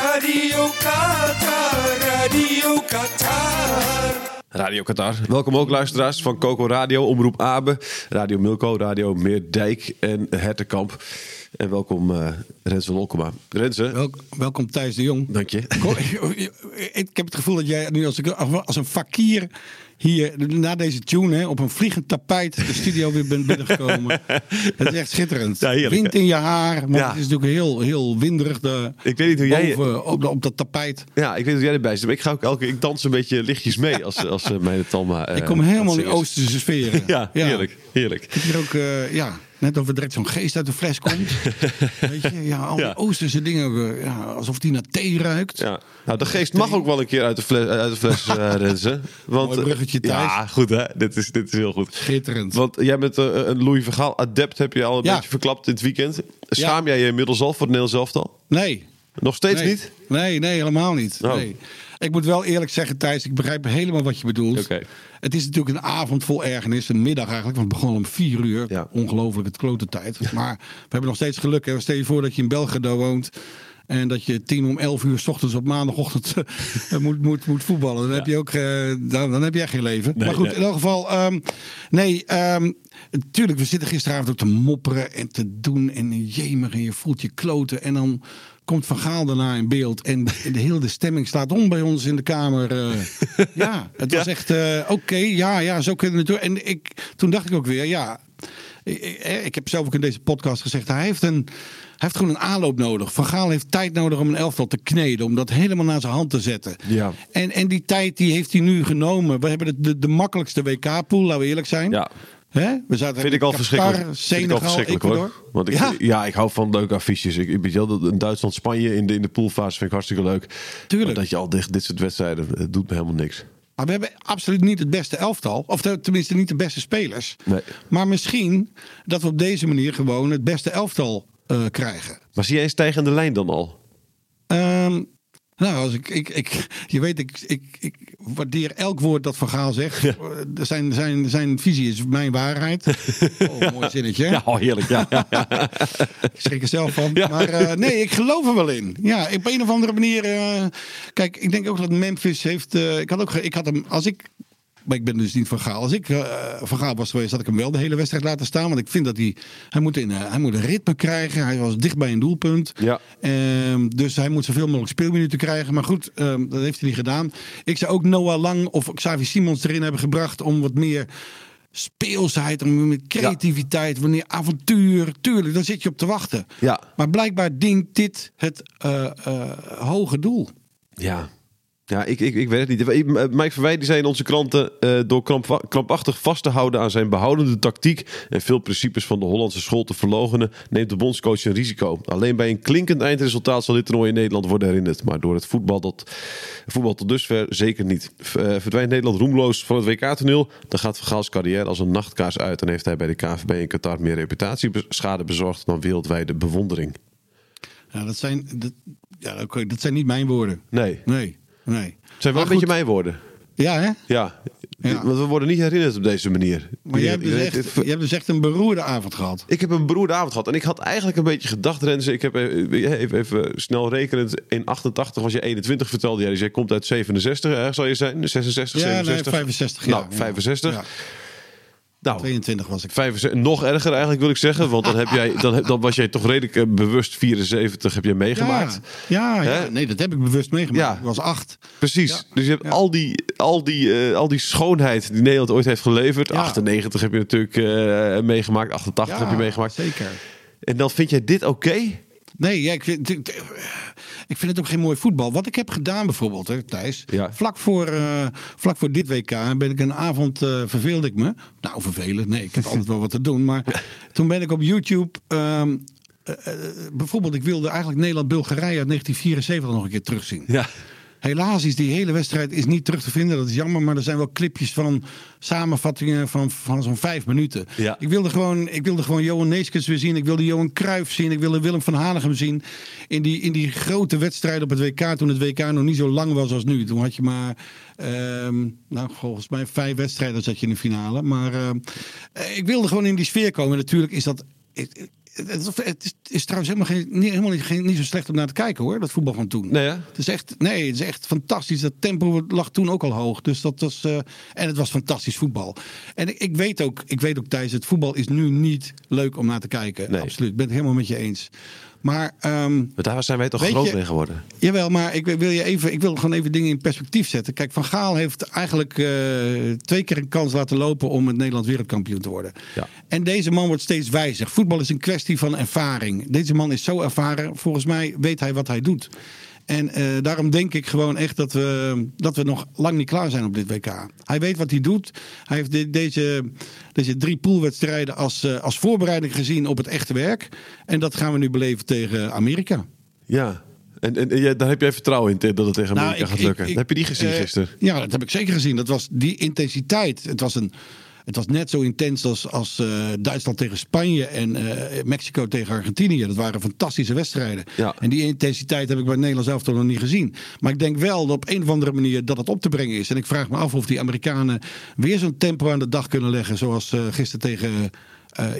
Radio Qatar, Radio Qatar. Radio Qatar. Welkom ook luisteraars van Coco Radio, Omroep Abe, Radio Milko, Radio Meerdijk en Hertenkamp. En welkom uh, Renze Lolkema. Renze, Welk, welkom Thijs de Jong. dank je. Ik heb het gevoel dat jij nu als, als een fakir hier na deze tune hè, op een vliegend tapijt de studio weer bent binnengekomen. Het is echt schitterend. Ja, Wind in je haar, maar Ja. het is natuurlijk heel, heel winderig de, Ik weet niet hoe jij- boven, op, op dat tapijt. Ja, ik weet dat jij erbij zit, maar ik ga ook elke ik dans een beetje lichtjes mee als, als uh, mijn Talma. eh, ik kom helemaal aan in. Oosterse sferen. Ja, heerlijk, heerlijk. Ik heb hier ook, eh, ja, net of er direct zo'n geest uit de fles komt. Weet je, ja, al die Ja. Oosterse dingen, eh, ja, alsof die naar thee ruikt. Ja. Nou, de geest mag ook wel een keer uit de fles, uit de fles eh, Renze. Want, Mooi bruggetje, eh, Thijs. Ja, goed hè. Dit is, dit is heel goed. Schitterend. Want jij bent eh, een Louis Vergaal adept, heb je al een Ja. beetje verklapt dit weekend. Schaam jij je inmiddels al voor het Nederlands elftal? Nee, Nog steeds nee. niet? Nee, nee, helemaal niet. Oh. Nee. Ik moet wel eerlijk zeggen, Thijs, ik begrijp helemaal wat je bedoelt. Het is natuurlijk een avond vol ergernis, een middag eigenlijk, want het begon om vier uur. Ja. Ongelooflijk, het klote tijd. Maar we hebben nog steeds geluk. Hè. Stel je voor dat je in Belgrado woont. En dat je tien om elf uur s ochtends op maandagochtend eh, moet, moet, moet voetballen. Dan heb je ook eh, dan, dan heb je echt geen leven. maar goed, nee. in elk geval. ehm, nee, natuurlijk, we zitten gisteravond ook te mopperen en te doen. En jemig en je voelt je kloten. En dan komt Van Gaal daarna in beeld. En de, hele stemming slaat om bij ons in de kamer. eh. ja, het was echt eh, oké. ja, ja, zo kunnen we het doen. En ik, toen dacht ik ook weer, ja. Ik, ik- ik heb zelf ook in deze podcast gezegd, hij heeft een... Hij heeft gewoon een aanloop nodig. Van Gaal heeft tijd nodig om een elftal te kneden. Om dat helemaal naar zijn hand te zetten. Ja. En, en die tijd die heeft hij nu genomen. We hebben de, de, de makkelijkste WK-pool, laten we eerlijk zijn. Ja. Hè? We zaten Vind ik al Qatar, verschrikkelijk. Vind ik al verschrikkelijk hoor. Want ik, ja, ja. ik hou van leuke affiches. Ik, ik weet je wel, dat in Duitsland, Spanje in de, in de poolfase vind ik hartstikke leuk. Tuurlijk. Maar dat je al dit, dit soort wedstrijden, het doet me helemaal niks. maar we hebben absoluut niet het beste elftal. Of tenminste niet de beste spelers. Nee. Maar misschien dat we op deze manier gewoon het beste elftal eh, krijgen. Maar zie jij een stijgende lijn dan al? Ehm, nou, als ik, ik, ik, je weet, ik, ik, ik waardeer elk woord dat Van Gaal zegt. Eh, Zijn, zijn, zijn visie is mijn waarheid. Oh, mooi zinnetje. hè? Ja, oh, heerlijk. Ja, ja, ja. Ik schrik er zelf van. Maar eh, nee, ik geloof er wel in. Ja, op een of andere manier. eh, kijk, ik denk ook dat Memphis heeft. ik had ook. Ik had hem. Als ik. Maar ik ben dus niet van Gaal. Als ik eh, van Gaal was geweest, had ik hem wel de hele wedstrijd laten staan. Want ik vind dat hij. Hij moet, in, eh, hij moet een ritme krijgen. Hij was dicht bij een doelpunt. Ja. Ehm, dus hij moet zoveel mogelijk speelminuten krijgen. Maar goed, ehm, dat heeft hij niet gedaan. Ik zou ook Noah Lang of Xavi Simons erin hebben gebracht. om wat meer speelsheid, met creativiteit, wanneer avontuur. Tuurlijk, daar zit je op te wachten. Ja. Maar blijkbaar dient dit het eh, hoge doel. Ja. Ja, ik, ik, ik weet het niet. Mike Verwij die zei in onze kranten... eh, door kramp, krampachtig vast te houden aan zijn behoudende tactiek... en veel principes van de Hollandse school te verlogenen... neemt de bondscoach een risico. Alleen bij een klinkend eindresultaat zal dit toernooi in Nederland worden herinnerd. Maar door het voetbal, dat, voetbal tot dusver zeker niet. Eh, verdwijnt Nederland roemloos van het WK-toneel... dan gaat Van Gaal's carrière als een nachtkaars uit... en heeft hij bij de KVB in Qatar meer reputatieschade bezorgd... dan wereldwijde bewondering. Ja, dat zijn, dat, ja, dat zijn niet mijn woorden. Nee, Nee, nee. het zijn wel Maar een beetje mijn woorden. Ja, hè? Ja. Ja. want we worden niet herinnerd op deze manier. Maar jij hebt, dus echt, jij hebt dus echt een beroerde avond gehad. Ik heb een beroerde avond gehad. En ik had eigenlijk een beetje gedacht, Renze. Ik heb even, even, even snel rekenend. In 88 was je 21, vertelde jij. Dus jij komt uit 67, hè, zal je zijn? 66, Ja, nee, 67? 65 Nou, jaar. 65. Nou, 22 was ik. 65, nog erger eigenlijk wil ik zeggen. Want dan, heb jij, dan, was jij toch redelijk eh, bewust 74 heb je meegemaakt. Ja, ja, nee, dat heb ik bewust meegemaakt. Ja. Ik was acht. Precies. Ja. Dus je hebt al, die, al, die, eh, al die schoonheid die Nederland ooit heeft geleverd. Ja. 98 heb je natuurlijk eh, meegemaakt. 88 heb je meegemaakt. Zeker. En dan vind jij dit oké? Nee, ja, ik, vind, ik, vind het ook geen mooi voetbal. Wat ik heb gedaan bijvoorbeeld, hè, Thijs. Ja. Vlak, voor, eh, vlak voor dit WK ben ik een avond eh, verveelde ik me. Nou, vervelend. Nee, ik heb altijd wel wat te doen. Maar toen ben ik op YouTube. ehm, eh, eh, bijvoorbeeld, ik wilde eigenlijk Nederland-Bulgarije uit 1974 nog een keer terugzien. Ja. Helaas is die hele wedstrijd is niet terug te vinden. Dat is jammer, maar er zijn wel clipjes van samenvattingen van, van zo'n vijf minuten. Ja. Ik, wilde gewoon, ik wilde gewoon Johan Neeskens weer zien. Ik wilde Johan Cruijff zien. Ik wilde Willem van Hanegem zien. In die, in die grote wedstrijd op het WK. Toen het WK nog niet zo lang was als nu. Toen had je maar, ehm, nou, volgens mij vijf wedstrijden zat je in de finale. Maar ehm, eh, ik wilde gewoon in die sfeer komen. Natuurlijk is dat... Het, is- trouwens helemaal, geen, niet, helemaal niet, geen, niet zo slecht om naar te kijken hoor, dat voetbal van toen. Nee, hè? Het is echt, nee, het is echt fantastisch. Dat tempo lag toen ook al hoog. Dus dat was, eh, en het was fantastisch voetbal. En ik, ik weet ook, ik weet ook Thijs, het voetbal is nu niet leuk om naar te kijken. Nee. Absoluut, ik ben het helemaal met je eens. Maar ehm, Maar daar zijn wij toch groot je- geworden. Jawel, maar ik wil, je even, ik wil gewoon even dingen in perspectief zetten. Kijk, Van Gaal heeft eigenlijk eh, twee keer een kans laten lopen om met Nederland wereldkampioen te worden. Ja. En deze man wordt steeds wijzer. Voetbal is een kwestie van ervaring. Deze man is zo ervaren. Volgens mij weet hij wat hij doet. En eh, daarom denk ik gewoon echt dat we, dat we nog lang niet klaar zijn op dit WK. Hij weet wat hij doet. Hij heeft de- deze, deze drie poolwedstrijden als, eh, als voorbereiding gezien op het echte werk. En dat gaan we nu beleven tegen Amerika. Ja. En, en, en daar heb jij vertrouwen in dat het tegen Nou, Amerika ik- gaat lukken. ik- heb je die gezien eh, gisteren? Ja, dat heb ik zeker gezien. Dat was die intensiteit. Het was, een, het was net zo intens als, als eh, Duitsland tegen Spanje en eh, Mexico tegen Argentinië. Dat waren fantastische wedstrijden. Ja. En die intensiteit heb ik bij het Nederlands elftal nog niet gezien. Maar ik denk wel dat op een of andere manier dat het op te brengen is. En ik vraag me af of die Amerikanen weer zo'n tempo aan de dag kunnen leggen. Zoals eh gisteren tegen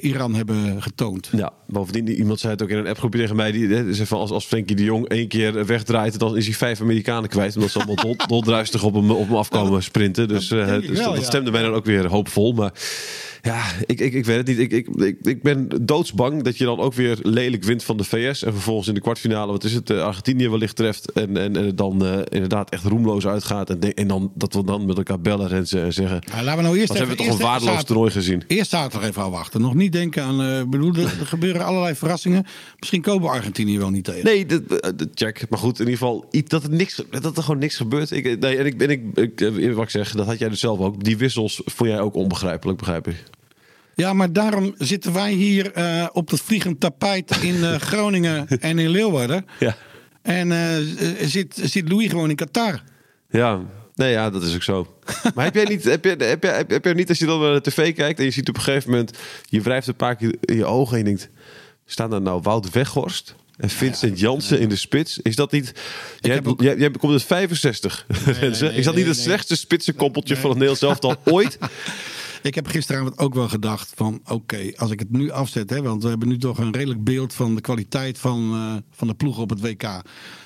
Iran hebben getoond. Ja, bovendien, iemand zei het ook in een appgroepje tegen mij. Die zei van als, als Frenkie de Jong één keer wegdraait, dan is hij vijf Amerikanen kwijt. Omdat ze allemaal dol, doldruistig op hem, op hem afkomen sprinten. Dus, eh, denk ik dus wel, dat ja. stemde mij dan ook weer hoopvol. Maar ja, ik, ik, ik weet het niet. Ik, ik, ik, ik ben doodsbang dat je dan ook weer lelijk wint van de VS. En vervolgens in de kwartfinale, wat is het, eh, Argentinië wellicht treft. En, en, en dan eh, inderdaad echt roemloos uitgaat. En, en dan dat we dan met elkaar bellen en, ze- en zeggen... Ja, laten we nou eerst Wat hebben we toch eerst een waardeloos toernooi gezien. Eerst zaterdag even afwachten. Nog niet denken aan. eh, bedoel, er, er gebeuren allerlei verrassingen. Misschien komen we Argentinië wel niet tegen. Nee, dat, dat- check. Maar goed, in ieder geval iets, dat, er niks, dat er gewoon niks gebeurt. Ik, nee, en ik, en ik, ik, wat ik zeg, dat had jij dus zelf ook. Die wissels vond jij ook onbegrijpelijk, begrijp ik. Ja, maar daarom zitten wij hier eh, op het vliegend tapijt in eh, Groningen en in Leeuwarden. Ja. En eh, zit, zit Louis gewoon in Qatar. Ja, nee, ja, dat is ook zo. Maar heb jij niet, heb jij, heb jij, heb, heb jij niet als je dan naar de tv kijkt en je ziet op een gegeven moment, je wrijft een paar keer in je ogen en je denkt, staan daar nou Wout Weghorst en Vincent Jansen in de spits? Is dat niet, jij, ook- jij, jij komt uit 65, Renze. nee, is dat niet het slechtste spitsenkoppeltje van het Nederlands elftal ooit? Ik heb gisteravond ook wel gedacht van oké, als ik het nu afzet, hè, want we hebben nu toch een redelijk beeld van de kwaliteit van, eh, van de ploeg op het WK.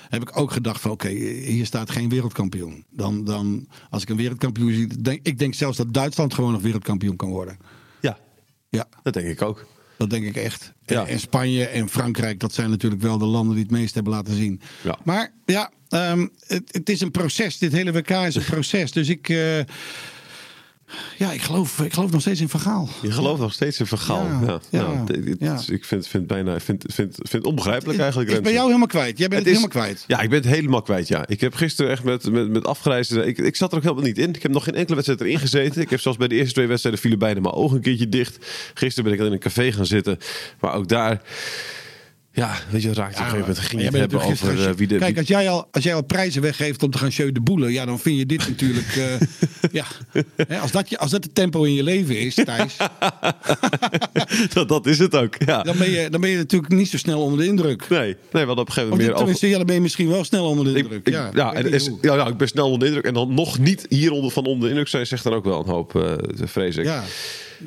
Heb ik ook gedacht van oké, hier staat geen wereldkampioen. Dan, dan als ik een wereldkampioen zie, denk ik denk zelfs dat Duitsland gewoon nog wereldkampioen kan worden. Ja, Ja, dat denk ik ook. dat denk ik echt. Ja. En, Spanje en Frankrijk, dat zijn natuurlijk wel de landen die het meest hebben laten zien. Ja. Maar ja, ehm, het, het is een proces. Dit hele WK is een proces. Dus ik, eh, ja, ik geloof, ik geloof nog steeds in Vergaal. Je gelooft nog steeds in vergaal. Ja, Ja, ja, nou, dit- dit- ja. Ik vind, vind, bijna, vind, vind, vind onbegrijpelijk eigenlijk. Bij Renze. jou helemaal kwijt. Jij bent het, is- helemaal kwijt. Ja, ik ben het helemaal kwijt. Ja. Ik heb gisteren echt met, met, met afgereisde. Ik, ik zat er ook helemaal niet in. Ik heb nog geen enkele wedstrijd erin gezeten. Ik heb zelfs bij de eerste twee wedstrijden vielen bijna mijn ogen een keertje dicht. Gisteren ben ik in een café gaan zitten. Maar ook daar. Ja, weet je, raakt je op een gegeven moment. Ging je het hebben over eh, wie de... Kijk, wie- als jij, al, als jij al prijzen weggeeft om te gaan show de boelen, ja, dan vind je dit natuurlijk. eh, ja. Hè, als, dat je, als dat het tempo in je leven is, Thijs, dat, dat is het ook, ja. dan ben, je, dan ben je natuurlijk niet zo snel onder de indruk. Nee, nee, hadden op een gegeven moment meer tenminste, ja, dan ben je misschien wel snel onder de indruk. ik- ja, ja, en is, ja, ik ben snel onder de indruk. En dan nog niet hieronder van onder de indruk zijn, zegt dan ook wel een hoop, eh, vrees ik. ja.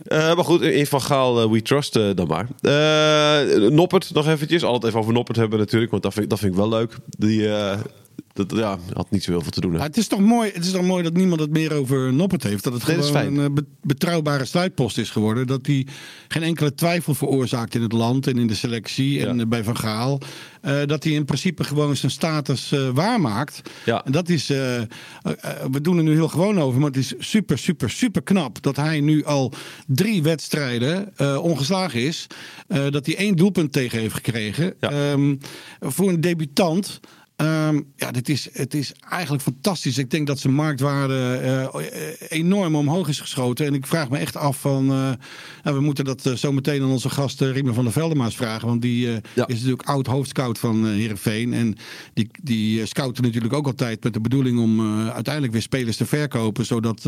Eh, maar goed, in Van Gaal, eh, we trust eh, dan maar. Noppert nog eventjes. Altijd even over Noppert hebben natuurlijk, want dat vind, dat vind ik wel leuk. Die dat, ja, had niet zo heel veel te doen. hè. Het is toch mooi, het is toch mooi dat niemand het meer over Noppert heeft. Dat het Nee, gewoon een eh, be- betrouwbare sluitpost is geworden. Dat hij geen enkele twijfel veroorzaakt in het land en in de selectie en Ja. eh, bij Van Gaal. Eh, dat hij in principe gewoon zijn status waarmaakt. Ja. En dat is, we doen er nu heel gewoon over, maar het is super, super, super knap dat hij nu al drie wedstrijden ongeslagen is. Dat hij één doelpunt tegen heeft gekregen. Ja. Ehm, voor een debutant. Ehm, ja, dit is, het is eigenlijk fantastisch. Ik denk dat zijn marktwaarde eh, eh, enorm omhoog is geschoten. En ik vraag me echt af van... eh, nou, we moeten dat eh, zo meteen aan onze gast uh, Riemer van der Veldemaas vragen. Want die Ja. is natuurlijk oud hoofdscout van Heerenveen. En die, die scouten natuurlijk ook altijd met de bedoeling om uiteindelijk weer spelers te verkopen. Zodat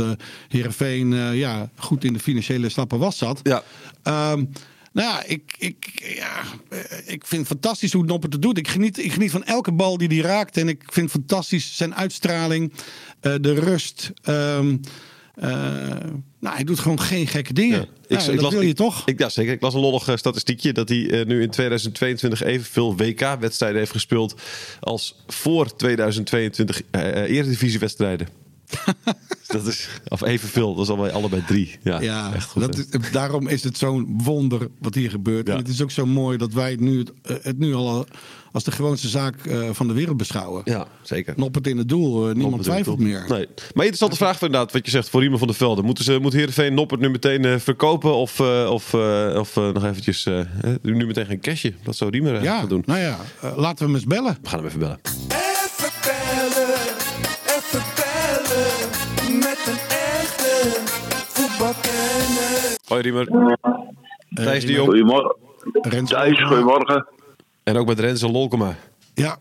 Heerenveen eh, ja, goed in de financiële slappe was zat. Ja. Ehm, nou ja, ik, ik, ja, eh, ik vind het fantastisch hoe Noppert het doet. Ik geniet, ik geniet van elke bal die hij raakt. En ik vind fantastisch zijn uitstraling, eh, de rust. Ehm, eh, nou, hij doet gewoon geen gekke dingen. Ja. Nou, dat wil je toch? Ik, ja, zeker. Ik las een lollig statistiekje dat hij nu in 2022 evenveel WK-wedstrijden heeft gespeeld als voor 2022 eh eh, Eredivisiewedstrijden. dat is, of evenveel, dat is allebei, allebei drie. Ja, Ja, echt goed. dat is- daarom is het zo'n wonder wat hier gebeurt. Ja. En het is ook zo mooi dat wij het nu, het, eh, het nu al als de gewoonste zaak eh, van de wereld beschouwen. ja, zeker. Noppert in het doel, eh, niemand twijfelt meer. Nee. Maar interessante vraag inderdaad, wat je zegt voor Riemen van der Velde. Moeten ze, moet Heerenveen Noppert nu meteen verkopen of, of, of nog eventjes nu meteen geen cashje? Dat zou Riemer eh, Ja, gaan doen. nou ja, laten we hem eens bellen. We gaan hem even bellen. Hoi Riemer. Thijs de. Jong. Goedemorgen. Rens Thijs, goedemorgen. En ook met Renze Lolkema. Ja,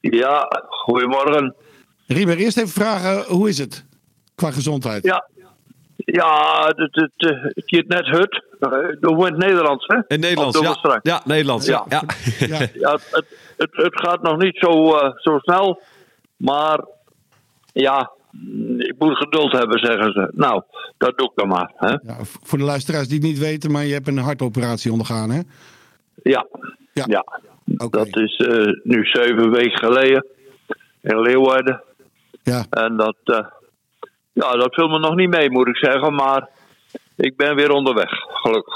Ja, goedemorgen. Riemer, eerst even vragen, hoe is het qua gezondheid? Ja, ja het, het, het, het gaat net hut. Eh, Doen we in het Nederlands, hè? In Nederlands, ja. Ja, Nederlands. Ja. Ja. Ja. Het, het, het, gaat nog niet zo, eh, zo snel. Maar ja, ik moet geduld hebben, zeggen ze. Nou, dat doe ik dan maar. Hè? Ja, voor de luisteraars die het niet weten, maar je hebt een hartoperatie ondergaan, hè? Ja, Ja. ja. Dat is eh, nu zeven weken geleden in Leeuwarden. Ja, En dat, eh, ja, dat viel me nog niet mee, moet ik zeggen. Maar ik ben weer onderweg, gelukkig.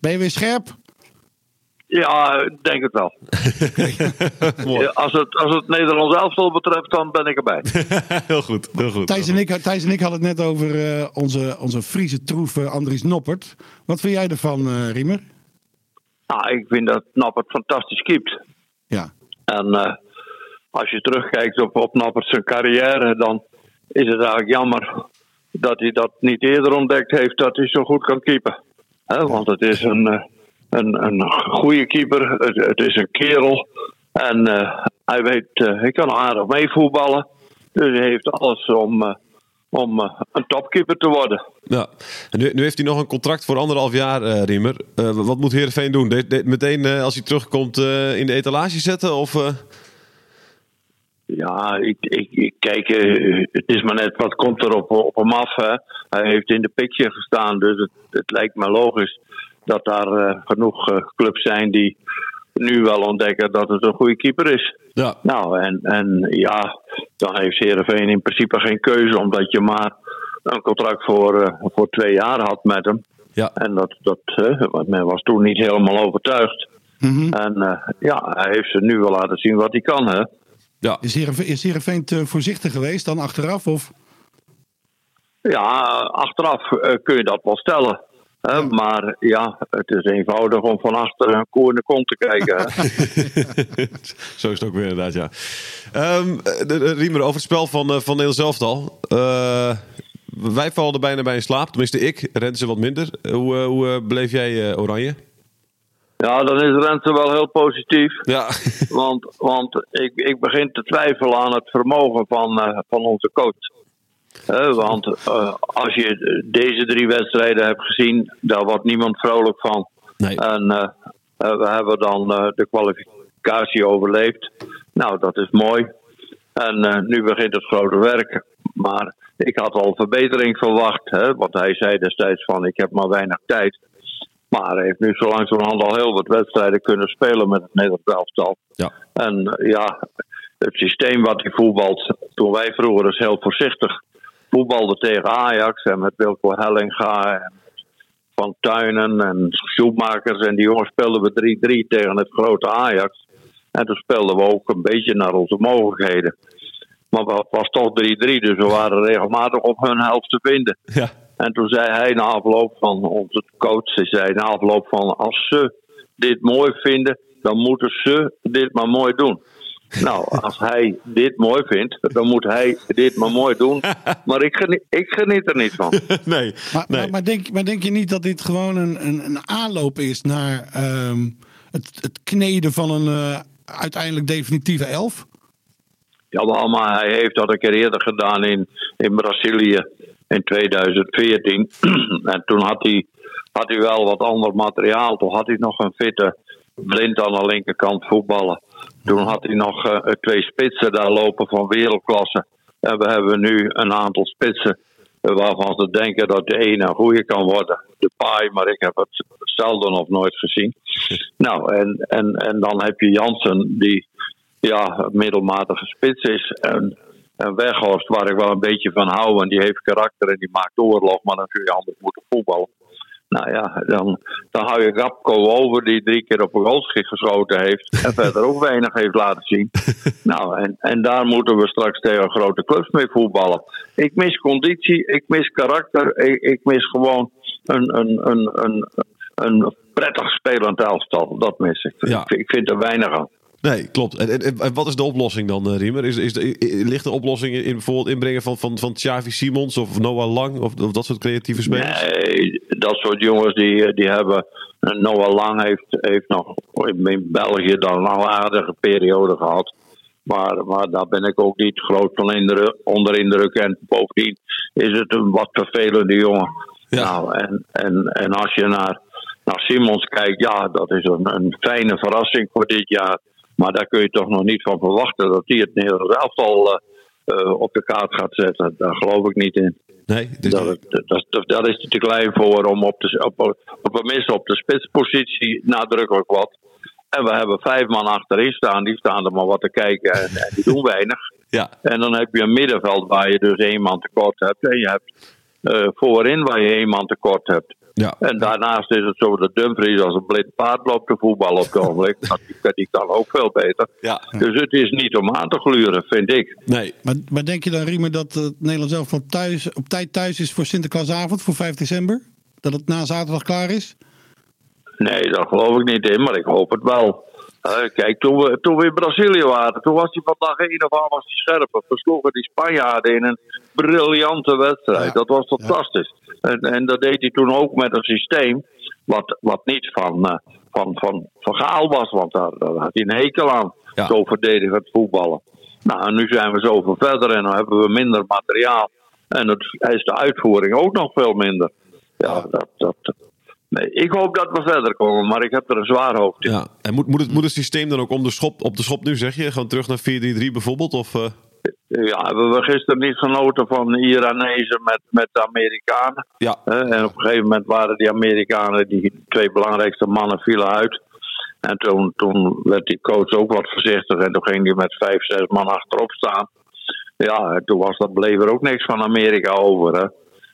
ben je weer scherp? Ja, ik denk het wel. Ja, als, het, als het Nederlands elftal betreft, dan ben ik erbij. heel goed, heel goed. Thijs en ik, Thijs en ik hadden het net over eh, onze, onze Friese troef eh, Andries Noppert. Wat vind jij ervan, eh Riemer? Nou, ik vind dat Nappert fantastisch keept. Ja, En eh, als je terugkijkt op, op Nappert zijn carrière, dan is het eigenlijk jammer dat hij dat niet eerder ontdekt heeft dat hij zo goed kan keepen. Hè, want het is een, een, een goede keeper, het, het is een kerel. En eh, hij weet, eh, hij kan aardig meevoetballen. Dus hij heeft alles om, eh, om een topkeeper te worden. Ja. En nu, nu heeft hij nog een contract voor anderhalf jaar, Riemer. Wat moet Heerenveen doen? De, de- meteen als hij terugkomt in de etalage zetten? Of? Ja, ik, ik, ik kijk, het is maar net wat komt er op, op hem af. Hè. Hij heeft in de picture gestaan, dus het, het lijkt me logisch dat daar eh, genoeg eh, clubs zijn die nu wel ontdekken dat het een goede keeper is. Ja. Nou, en, en ja, dan heeft Heerenveen in principe geen keuze, omdat je maar een contract voor, eh, voor twee jaar had met hem. Ja. En dat, dat, want men was toen niet helemaal overtuigd. En eh, ja, hij heeft ze nu wel laten zien wat hij kan, hè. Ja. is Heerenveen, is Heerenveen te voorzichtig geweest dan achteraf? Of? Ja, achteraf eh, kun je dat wel stellen. Maar ja, het is eenvoudig om van achter een koe in de kont te kijken. Zo is het ook weer inderdaad, ja. De, de- Riemer, over het spel van, uh, van Nederland Zelftal. Eh wij vallen er bijna bij in slaap. Tenminste, ik. Renze wat minder. Hoe, eh, hoe eh, beleef jij eh, Oranje? Ja, dan is Renze wel heel positief. Ja, Want, want ik, ik begin te twijfelen aan het vermogen van, eh, van onze coach. Want eh, als je deze drie wedstrijden hebt gezien, daar wordt niemand vrolijk van. nee. En eh, eh, we hebben dan de kwalificatie overleefd. Nou, dat is mooi. En nu begint het grote werk. Maar ik had al verbetering verwacht. Hè, want hij zei destijds van ik heb maar weinig tijd. Maar hij heeft nu zo langzamerhand al heel wat wedstrijden kunnen spelen met het Nederlands elftal. Ja. En ja, het systeem wat hij voetbalt, toen wij vroeger dus heel voorzichtig voetbalden tegen Ajax en met Wilco Hellinga en Van Tuinen en Schoenmakers en die jongens speelden we 3-3 tegen het grote Ajax. En toen speelden we ook een beetje naar onze mogelijkheden. Maar het was toch 3-3, dus we waren regelmatig op hun helft te vinden. ja. En toen zei hij na afloop van onze coach, hij zei na afloop van als ze dit mooi vinden, dan moeten ze dit maar mooi doen. Nou, als hij dit mooi vindt, dan moet hij dit maar mooi doen. Maar ik geniet, ik geniet er niet van. nee. Maar, nee. maar, maar, denk, maar denk je niet dat dit gewoon een, een, een aanloop is naar ehm, het, het kneden van een eh, uiteindelijk definitieve elf? Ja, maar hij heeft dat een keer eerder gedaan in, in Brazilië in 2014. en toen had hij, had hij wel wat ander materiaal. Toen had hij nog een fitte blind aan de linkerkant voetballen. Toen had hij nog eh, twee spitsen daar lopen van wereldklasse. En we hebben nu een aantal spitsen eh, waarvan ze denken dat de ene een goede kan worden. De paai, maar ik heb het zelden of nooit gezien. Nou, en, en, en dan heb je Jansen, die ja, middelmatige spits is. En, en Weghorst, waar ik wel een beetje van hou, want die heeft karakter en die maakt oorlog, maar dan kun je anders moeten voetballen. Nou ja, dan, dan hou je Gapko over, die drie keer op een goalschiet geschoten heeft. En verder ook weinig heeft laten zien. Nou, en, en daar moeten we straks tegen grote clubs mee voetballen. Ik mis conditie, ik mis karakter, ik, ik mis gewoon een, een, een, een, een prettig spelend elftal. Dat mis ik. Ja. Ik, ik vind er weinig aan. Nee, klopt. En, en, en wat is de oplossing dan, eh, Riemer? Is, is de, ligt de oplossing in, bijvoorbeeld inbrengen van, van, van Xavi Simons of Noah Lang of, of dat soort creatieve spelers? Nee, dat soort jongens die, die hebben. Noah Lang heeft, heeft nog in, in België dan een aardige periode gehad. Maar, maar daar ben ik ook niet groot van indruk, onder indruk. En bovendien is het een wat vervelende jongen. Ja. Nou, en, en, en als je naar, naar Simons kijkt, ja, dat is een, een fijne verrassing voor dit jaar. Maar daar kun je toch nog niet van verwachten dat hij het Nederlands elftal eh, eh, op de kaart gaat zetten. Daar geloof ik niet in. Nee, dus, Dat, dat, dat, dat is te klein voor om op de, op, op, tenminste op de spitspositie nadrukkelijk wat. En we hebben vijf man achterin staan, die staan er maar wat te kijken en, en die doen weinig. ja, En dan heb je een middenveld waar je dus één man tekort hebt. En je hebt eh, voorin waar je één man tekort hebt. Ja. En daarnaast is het zo dat Dumfries als een blind paard loopt te voetballen op het ogenblik. Die, die kan ook veel beter. ja. Dus het is niet om aan te gluren, vind ik. Nee, Maar, maar denk je dan, Riemer, dat het Nederlands elftal thuis, op tijd thuis is voor Sinterklaasavond, voor 5 december? Dat het na zaterdag klaar is? Nee, daar geloof ik niet in, maar ik hoop het wel. Eh, kijk, toen we, toen we in Brazilië waren, toen was hij van dag één af aan was hij scherp. We versloegen die Spanjaarden in een briljante wedstrijd. Ja. Dat was fantastisch. En, en dat deed hij toen ook met een systeem wat, wat niet van, eh, van, van, van Gaal was, want daar, daar had hij een hekel aan. Ja. Zo verdedigend voetballen. Nou, en nu zijn we zoveel verder en dan hebben we minder materiaal. En het is de uitvoering ook nog veel minder. Ja, dat, dat, nee, ik hoop dat we verder komen, maar ik heb er een zwaar hoofd in. ja. En moet, moet, het, moet het systeem dan ook om de schop, op de schop nu, zeg je? Gewoon terug naar 4-3-3 bijvoorbeeld? Of, eh, Ja, hebben we gisteren niet genoten van de Iranezen met, met de Amerikanen. ja, Hè? En op een gegeven moment waren die Amerikanen, die twee belangrijkste mannen, vielen uit. En toen, toen werd die coach ook wat voorzichtig en toen ging hij met vijf, zes man achterop staan. Ja, en toen was dat, bleef er ook niks van Amerika over. Hè?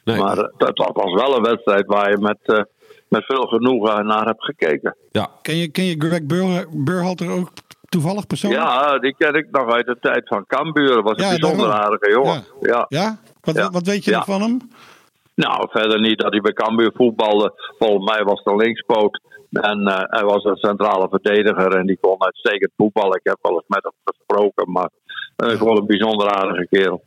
Nee. Maar dat, dat was wel een wedstrijd waar je met, eh, met veel genoegen naar hebt gekeken. ja. Ken je, ken je Greg Bur Burhalter ook toevallig persoonlijk? Ja, die ken ik nog uit de tijd van Cambuur. Was een Ja, bijzonder daarom. aardige jongen. Ja. Ja? Wat, wat weet je nog van hem? Nou, verder niet dat hij bij Cambuur voetbalde. Volgens mij was het een linkspoot. En eh, hij was een centrale verdediger en die kon uitstekend voetballen. Ik heb wel eens met hem gesproken, maar uh, gewoon een bijzonder aardige kerel.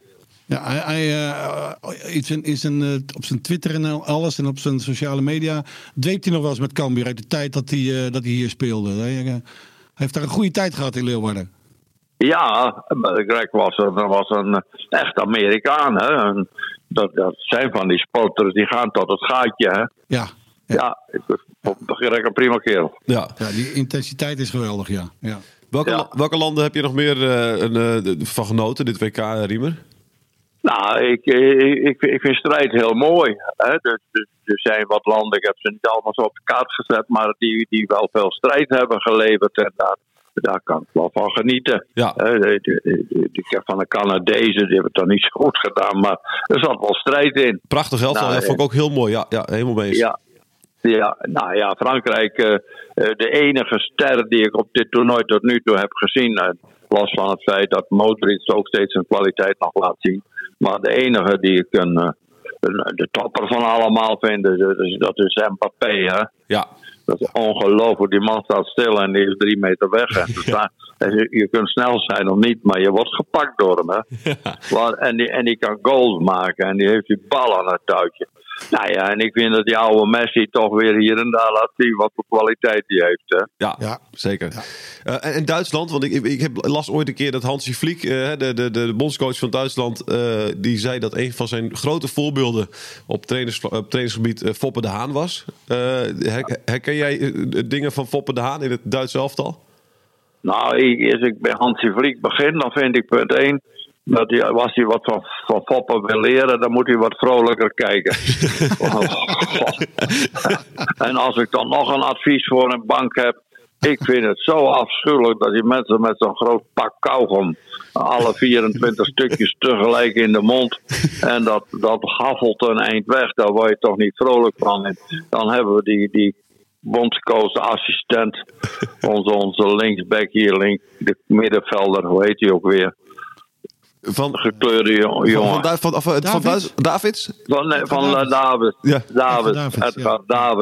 Ja, hij, hij, eh, iets in, is een, eh, op zijn Twitter en al- alles en op zijn sociale media dweept hij nog wel eens met Cambuur uit de tijd dat hij, eh, dat hij hier speelde. Hij, eh, hij heeft daar een goede tijd gehad in Leeuwarden. Ja, Greg was een, was een echt Amerikaan. Hè? En dat, dat zijn van die sporters die gaan tot het gaatje. Hè? Ja, Ja, ik vond Greg een prima kerel. Ja. ja die intensiteit is geweldig, ja. ja. Welke, Ja. welke landen heb je nog meer eh, een, eh, van genoten, dit WK, eh, Riemer? Nou, ik, ik, ik, vind strijd heel mooi. Hè? Dus, dus, er zijn wat landen, ik heb ze niet allemaal zo op de kaart gezet, maar die, die wel veel strijd hebben geleverd. En daar, daar kan ik wel van genieten. Ja. Ik heb van de Canadezen, die hebben het dan niet zo goed gedaan, maar er zat wel strijd in. Prachtig elftal, Nou, ja, vond ik ook heel mooi. Ja, ja helemaal mee eens. Ja, ja, nou ja, Frankrijk, eh, eh, de enige ster die ik op dit toernooi tot nu toe heb gezien. eh, los van het feit dat Modric ook steeds zijn kwaliteit nog laat zien. Maar de enige die ik een, eh, een- de topper van allemaal vind, dus, dus dat is Mbappé. Hè? Ja. Dat is ongelooflijk. Die man staat stil en die is drie meter weg. En staat- en je, je kunt snel zijn of niet, maar je wordt gepakt door hem. Hè? Maar- en, die, en die kan goals maken en die heeft die bal aan het touwtje. Nou ja, en ik vind dat die oude Messi toch weer hier en daar laat zien wat voor kwaliteit hij heeft. Hè? Ja, Ja. zeker. Eh, en, en Duitsland, want ik, ik, ik heb, las ooit een keer dat Hansi Flick, eh, de, de, de, bondscoach van Duitsland, eh, die zei dat een van zijn grote voorbeelden op, trainers, op trainingsgebied Foppe de Haan was. Eh, her- herken jij dingen van Foppe de Haan in het Duitse elftal? Nou, ik, als ik bij Hansi Vliek begin, dan vind ik punt 1. Dat hij, als hij wat van, van Foppen wil leren, dan moet hij wat vrolijker kijken. Oh, en als ik dan nog een advies voor een bank heb. Ik vind het zo afschuwelijk dat die mensen met zo'n groot pak kauwgom. alle 24 stukjes tegelijk in de mond. en dat, dat haffelt een eind weg. Daar word je toch niet vrolijk van. En dan hebben we die, die bondscoach assistent. Onze, onze linksback hier, link, de middenvelder, hoe heet hij ook weer? Van, Gekleurde jo- van, jongen. van, Du- van, van, van Davids? Van, nee, van Davids. eh, Davids. Ja. Davids. Davids, Edgar ja.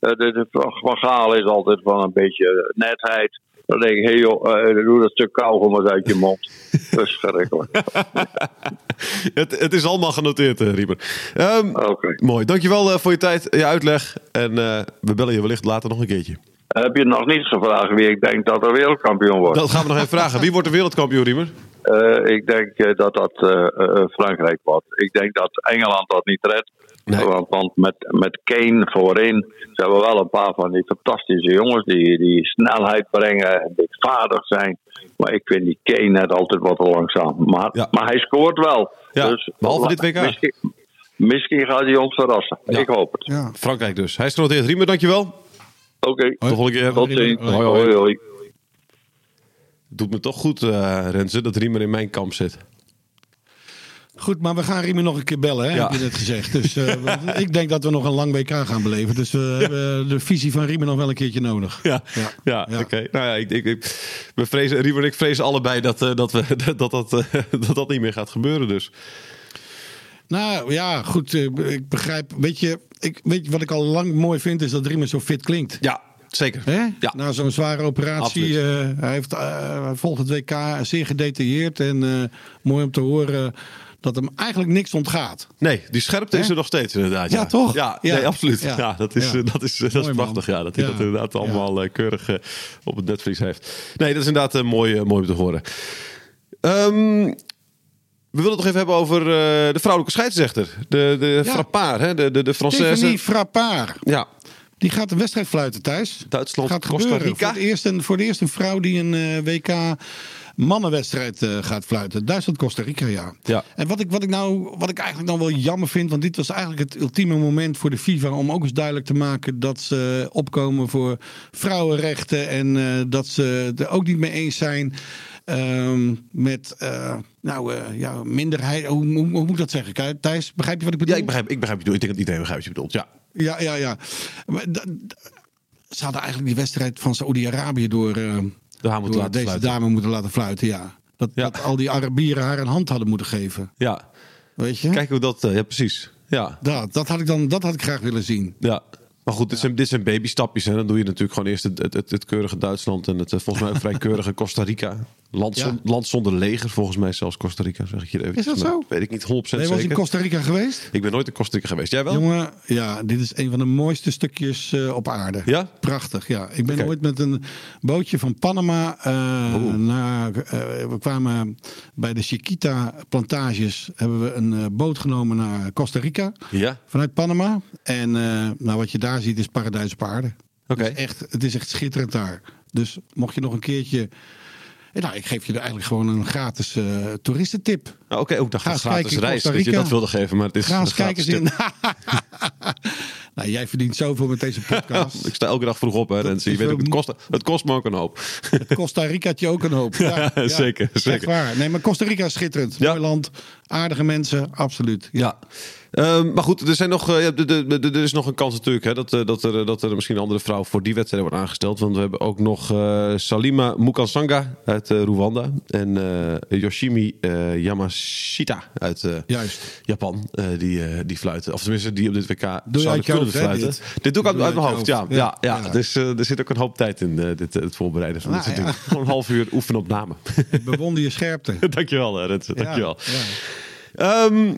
Eh, de, van Gaal is altijd van een beetje netheid. Dan denk ik, hé hey joh, eh, doe dat stuk kauwgom eens uit je mond. Verschrikkelijk. het, het is allemaal genoteerd, eh, Riemer. Ehm, Oké. Mooi, dankjewel eh, voor je tijd, je uitleg. En eh, we bellen je wellicht later nog een keertje. Heb je nog niet gevraagd wie ik denk dat er wereldkampioen wordt? Dat gaan we nog even vragen. Wie wordt de wereldkampioen, Riemer? Eh, ik denk eh, dat dat eh, Frankrijk wordt. Ik denk dat Engeland dat niet redt. Nee. Want, want met, met Kane voorin. Ze hebben wel een paar van die fantastische jongens. Die, die snelheid brengen. En dichtvaardig zijn. Maar ik vind die Kane net altijd wat te langzaam. Maar, Ja. maar hij scoort wel. Ja, dus, behalve dit WK. Misschien, misschien gaat hij ons verrassen. Ja. Ik hoop het. ja. Frankrijk dus. Hij is genoteerd. Riemer, dankjewel. Oké. Tot de volgende keer. Tot ziens. Hoi, hoi. Hoi, hoi. Doet me toch goed, eh Renze, dat Riemer in mijn kamp zit. Goed, maar we gaan Riemer nog een keer bellen, hè, Ja. heb je net gezegd. Dus eh, ik denk dat we nog een lang WK gaan beleven. Dus we hebben de visie van Riemer nog wel een keertje nodig. Ja, ja, oké. Nou ja, ik, ik, ik, we vrezen, Riemer en ik vrezen allebei dat, eh, dat, we, dat, dat, eh, dat dat niet meer gaat gebeuren. Dus. Nou ja, goed. eh, Ik begrijp. Weet je, ik, weet je wat ik al lang mooi vind? Is dat Riemer zo fit klinkt. Ja, zeker. Hè? Ja. Na zo'n zware operatie. Eh, hij, heeft, eh, volgt het WK zeer gedetailleerd. En eh, mooi om te horen dat hem eigenlijk niks ontgaat. Nee, die scherpte is er nog steeds inderdaad. Ja, Ja, toch? Ja, Ja. Nee, absoluut. Ja. Ja. dat is, eh, dat is, dat is man. prachtig. Ja, dat hij dat inderdaad allemaal eh, keurig eh, op het netvlies heeft. Nee, dat is inderdaad eh, mooi, eh, mooi om te horen. Ehm, we willen het nog even hebben over eh, de vrouwelijke scheidsrechter. De, de Ja. Frappard, hè? de, de, de Stephanie Française. Frappard. Ja, Die gaat een wedstrijd fluiten thuis. Duitsland, gaat Costa gebeuren. Rica. Voor, het eerst een, voor de eerste vrouw die een eh, WK mannenwedstrijd eh, gaat fluiten. Duitsland-Costa Rica, ja. Ja. En wat ik, wat, ik nou, wat ik eigenlijk dan wel jammer vind, want dit was eigenlijk het ultieme moment voor de FIFA om ook eens duidelijk te maken dat ze opkomen voor vrouwenrechten en eh, dat ze er ook niet mee eens zijn. ehm, met uh, nou, uh, ja, minderheid. Hoe, hoe, hoe, moet ik dat zeggen? Thijs, begrijp je wat ik bedoel? Ja, ik begrijp, ik begrijp je. Ik denk dat iedereen begrijpt wat je bedoelt. Ja. Ja, ja, ja. Maar, ze hadden eigenlijk die wedstrijd van Saoedi-Arabië door, uh, door deze fluiten. dame moeten laten fluiten. Ja. Dat, ja. dat al die Arabieren haar een hand hadden moeten geven. Ja. Weet je? Kijk hoe dat. Uh, ja, precies. Ja. Dat, dat, had ik dan, dat had ik graag willen zien. Ja. Maar goed, dit zijn, dit zijn babystapjes. En dan doe je natuurlijk gewoon eerst het, het, het, het keurige Duitsland en het volgens mij vrij keurige Costa Rica. Land, Ja. land zonder leger, volgens mij zelfs Costa Rica, zeg ik hier even. Is dat zo? Weet ik niet 100% Nee, was zeker. in Costa Rica geweest? Ik ben nooit in Costa Rica geweest. Jij wel? Jongen, ja, dit is een van de mooiste stukjes eh, op aarde. Ja? Prachtig, ja. Ik ben Oké. ooit met een bootje van Panama eh, naar... eh, we kwamen bij de Chiquita plantages. Hebben we een boot genomen naar Costa Rica. Ja? Vanuit Panama. En nou, wat je daar ziet is paradijs op aarde. Oké. Echt, het is echt schitterend daar. Dus mocht je nog een keertje... eh, Nou, ik geef je er eigenlijk gewoon een gratis eh, toeristentip. Nou, Oké, ook dacht Ga een eens gratis kijken reis dat je dat wilde geven, maar het is Ga eens kijken in. nou, jij verdient zoveel met deze podcast. Ik sta elke dag vroeg op, hè, Renze. Je weet ook, het kost, het kost me ook een hoop. Costa Ricaatje ook een hoop. Ja, zeker, Echt zeker. waar. Nee, maar Costa Rica is schitterend. Ja. Mooi land, aardige mensen, absoluut. Ja. Maar goed, er, zijn nog, eh, ja, er is nog een kans natuurlijk hè, dat, eh, dat, er, dat er misschien een andere vrouw voor die wedstrijd wordt aangesteld. Want we hebben ook nog eh, Salima Mukansanga uit Rwanda. En Yoshimi Yamashita uit Juist. Japan. die, die fluiten. Of tenminste, die op dit WK uit zouden kunnen hoofd, hè, fluiten. dit? Dit? doe ik uit, Doe mijn hoofd, ja. ja, ja, Ja. Dus er zit ook een hoop tijd in dit, het voorbereiden van Nou, dit ja. Gewoon een half uur oefenen op namen. Bewonder je scherpte. Dankjewel, Renze. Dankjewel. Ja, Ehm,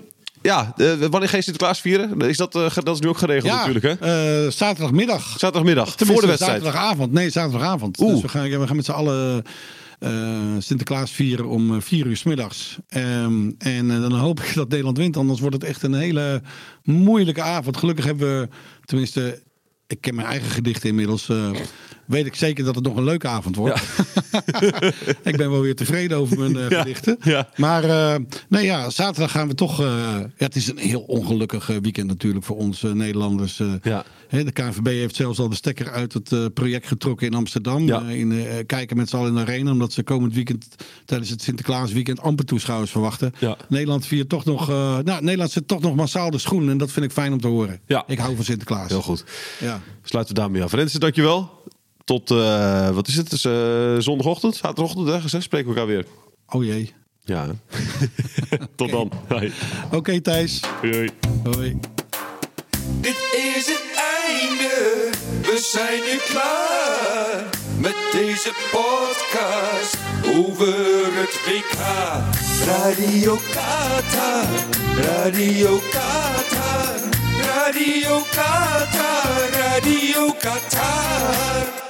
ja, eh, wanneer ga je Sinterklaas vieren? Is dat, eh, dat is nu ook geregeld ja. natuurlijk, hè? eh, zaterdagmiddag. Zaterdagmiddag, voor de wedstrijd. Zaterdagavond. Nee, zaterdagavond. Oeh. Dus we gaan, we gaan met z'n allen Sinterklaas vieren om vier uur s middags. Ehm, en dan hoop ik dat Nederland wint. Anders wordt het echt een hele moeilijke avond. Gelukkig hebben we, tenminste, ik ken mijn eigen gedichten inmiddels. eh, weet ik zeker dat het nog een leuke avond wordt. ik ben wel weer tevreden over mijn eh, Ja, gedichten. ja. Maar eh, nee, ja, zaterdag gaan we toch. eh, het is een heel ongelukkig weekend natuurlijk voor ons Nederlanders. Ja. Hè, de KNVB heeft zelfs al de stekker uit het project getrokken in Amsterdam. In, kijken met z'n allen in de arena. Omdat ze komend weekend tijdens het Sinterklaasweekend amper toeschouwers verwachten. Nederland viert toch nog. nou, Nederland zit toch nog massaal de schoen. En dat vind ik fijn om te horen. Ik hou van Sinterklaas. Heel goed. Ja. Sluiten we daarmee af. Renze, dankjewel. Tot, eh, wat is het? Dus, eh, zondagochtend, zaterdagochtend ergens, hè? Spreken we elkaar weer. Oh jee. Ja. Tot dan. Hoi. Oké Thijs. Hoi, hoi. Hoi. Dit is het einde, we zijn nu klaar met deze podcast over het WK. Radio Qatar, Radio Qatar, Radio Qatar, Radio Qatar.